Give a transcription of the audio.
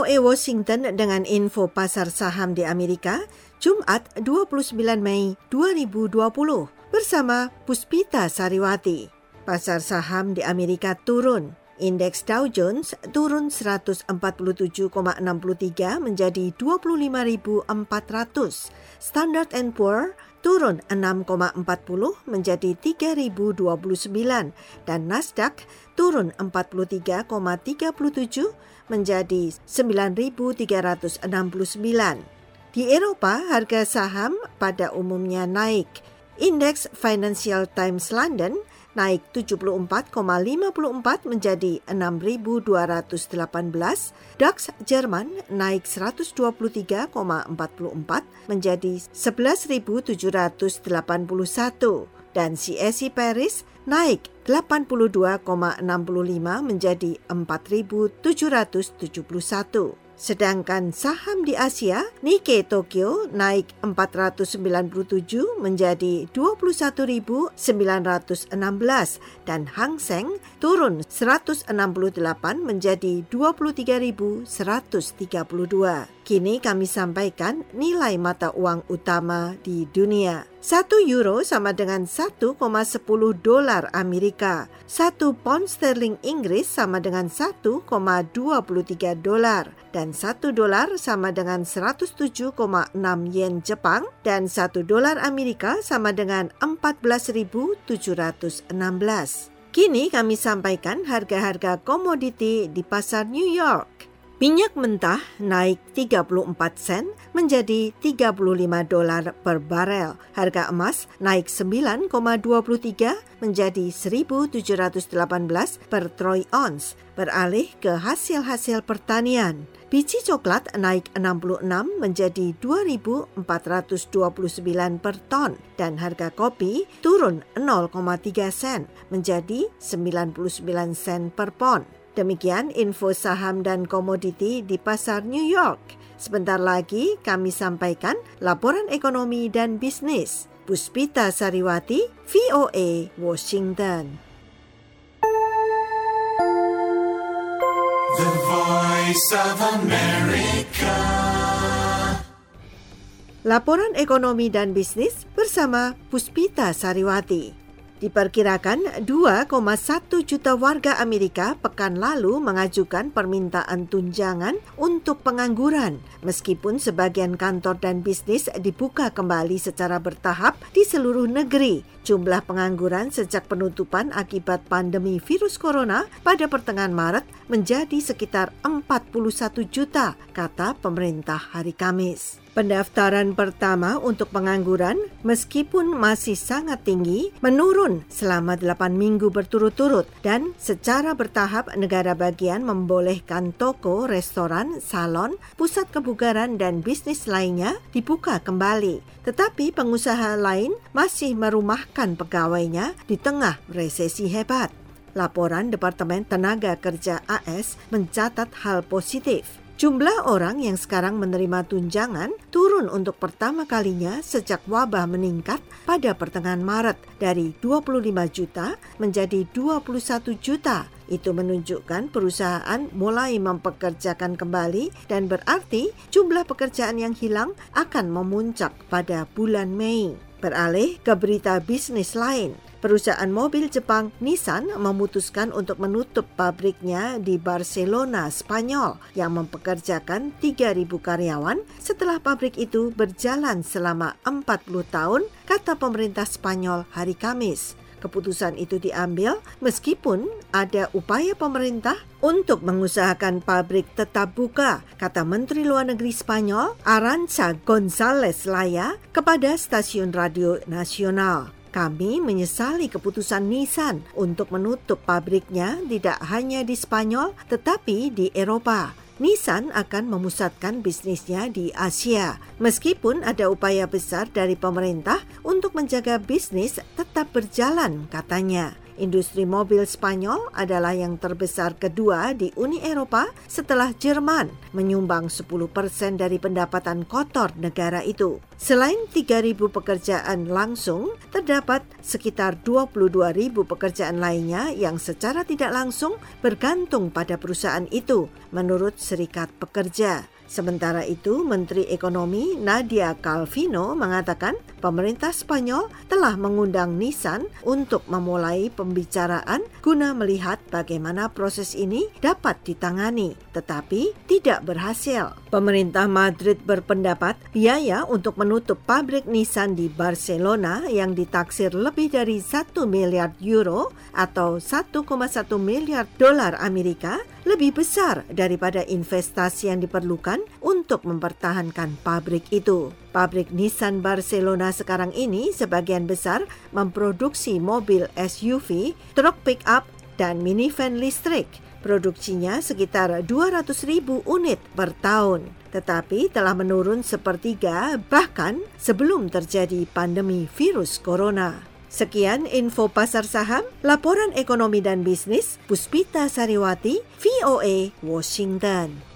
VOA Washington dengan info pasar saham di Amerika, Jumat 29 Mei 2020 bersama Puspita Sariwati. Pasar saham di Amerika turun. Indeks Dow Jones turun 147,63 menjadi 25.400. Standard Poor turun 6,40 menjadi 3029 dan Nasdaq turun 43,37 menjadi 9369. Di Eropa, harga saham pada umumnya naik. Indeks Financial Times London naik 74,54 menjadi 6.218, DAX Jerman naik 123,44 menjadi 11.781 dan CSI Paris naik 82,65 menjadi 4.771. Sedangkan saham di Asia, Nikkei Tokyo naik 497 menjadi 21.916 dan Hang Seng turun 168 menjadi 23.132. Kini kami sampaikan nilai mata uang utama di dunia. 1 euro sama dengan 1,10 dolar Amerika. 1 pound sterling Inggris sama dengan 1,23 dolar. Dan 1 dolar sama dengan 107,6 yen Jepang. Dan 1 dolar Amerika sama dengan 14.716. Kini kami sampaikan harga-harga komoditi di pasar New York. Minyak mentah naik 34 sen menjadi 35 dolar per barel. Harga emas naik 9,23 menjadi 1718 per troy ounce. Beralih ke hasil-hasil pertanian. Biji coklat naik 66 menjadi 2.429 per ton dan harga kopi turun 0,3 sen menjadi 99 sen per pon. Demikian info saham dan komoditi di pasar New York. Sebentar lagi kami sampaikan laporan ekonomi dan bisnis. Puspita Sariwati, VOA, Washington. The Voice of America. Laporan ekonomi dan bisnis bersama Puspita Sariwati. Diperkirakan 2,1 juta warga Amerika pekan lalu mengajukan permintaan tunjangan untuk pengangguran, meskipun sebagian kantor dan bisnis dibuka kembali secara bertahap di seluruh negeri. Jumlah pengangguran sejak penutupan akibat pandemi virus corona pada pertengahan Maret menjadi sekitar 41 juta, kata pemerintah hari Kamis. Pendaftaran pertama untuk pengangguran meskipun masih sangat tinggi menurun selama 8 minggu berturut-turut dan secara bertahap negara bagian membolehkan toko, restoran, salon, pusat kebugaran dan bisnis lainnya dibuka kembali. Tetapi pengusaha lain masih merumahkan pegawainya di tengah resesi hebat. Laporan Departemen Tenaga Kerja AS mencatat hal positif. Jumlah orang yang sekarang menerima tunjangan turun untuk pertama kalinya sejak wabah meningkat pada pertengahan Maret dari 25 juta menjadi 21 juta. Itu menunjukkan perusahaan mulai mempekerjakan kembali dan berarti jumlah pekerjaan yang hilang akan memuncak pada bulan Mei. Beralih ke berita bisnis lain. Perusahaan mobil Jepang Nissan memutuskan untuk menutup pabriknya di Barcelona, Spanyol yang mempekerjakan 3.000 karyawan setelah pabrik itu berjalan selama 40 tahun, kata pemerintah Spanyol hari Kamis. Keputusan itu diambil meskipun ada upaya pemerintah untuk mengusahakan pabrik tetap buka, kata Menteri Luar Negeri Spanyol Arancha González Laya kepada stasiun radio nasional. Kami menyesali keputusan Nissan untuk menutup pabriknya tidak hanya di Spanyol tetapi di Eropa. Nissan akan memusatkan bisnisnya di Asia. Meskipun ada upaya besar dari pemerintah untuk menjaga bisnis tetap berjalan, katanya. Industri mobil Spanyol adalah yang terbesar kedua di Uni Eropa setelah Jerman, menyumbang 10% dari pendapatan kotor negara itu. Selain 3.000 pekerjaan langsung, terdapat sekitar 22.000 pekerjaan lainnya yang secara tidak langsung bergantung pada perusahaan itu, menurut Serikat Pekerja. Sementara itu, Menteri Ekonomi Nadia Calvino mengatakan pemerintah Spanyol telah mengundang Nissan untuk memulai pembicaraan guna melihat bagaimana proses ini dapat ditangani, tetapi tidak berhasil. Pemerintah Madrid berpendapat biaya untuk menutup pabrik Nissan di Barcelona yang ditaksir lebih dari 1 miliar euro atau 1,1 miliar dolar Amerika lebih besar daripada investasi yang diperlukan untuk mempertahankan pabrik itu. Pabrik Nissan Barcelona sekarang ini sebagian besar memproduksi mobil SUV, truk pick-up, dan minivan listrik. Produksinya sekitar 200 ribu unit per tahun, tetapi telah menurun sepertiga bahkan sebelum terjadi pandemi virus corona. Sekian info pasar saham, laporan ekonomi dan bisnis, Puspita Sariwati, VOA, Washington.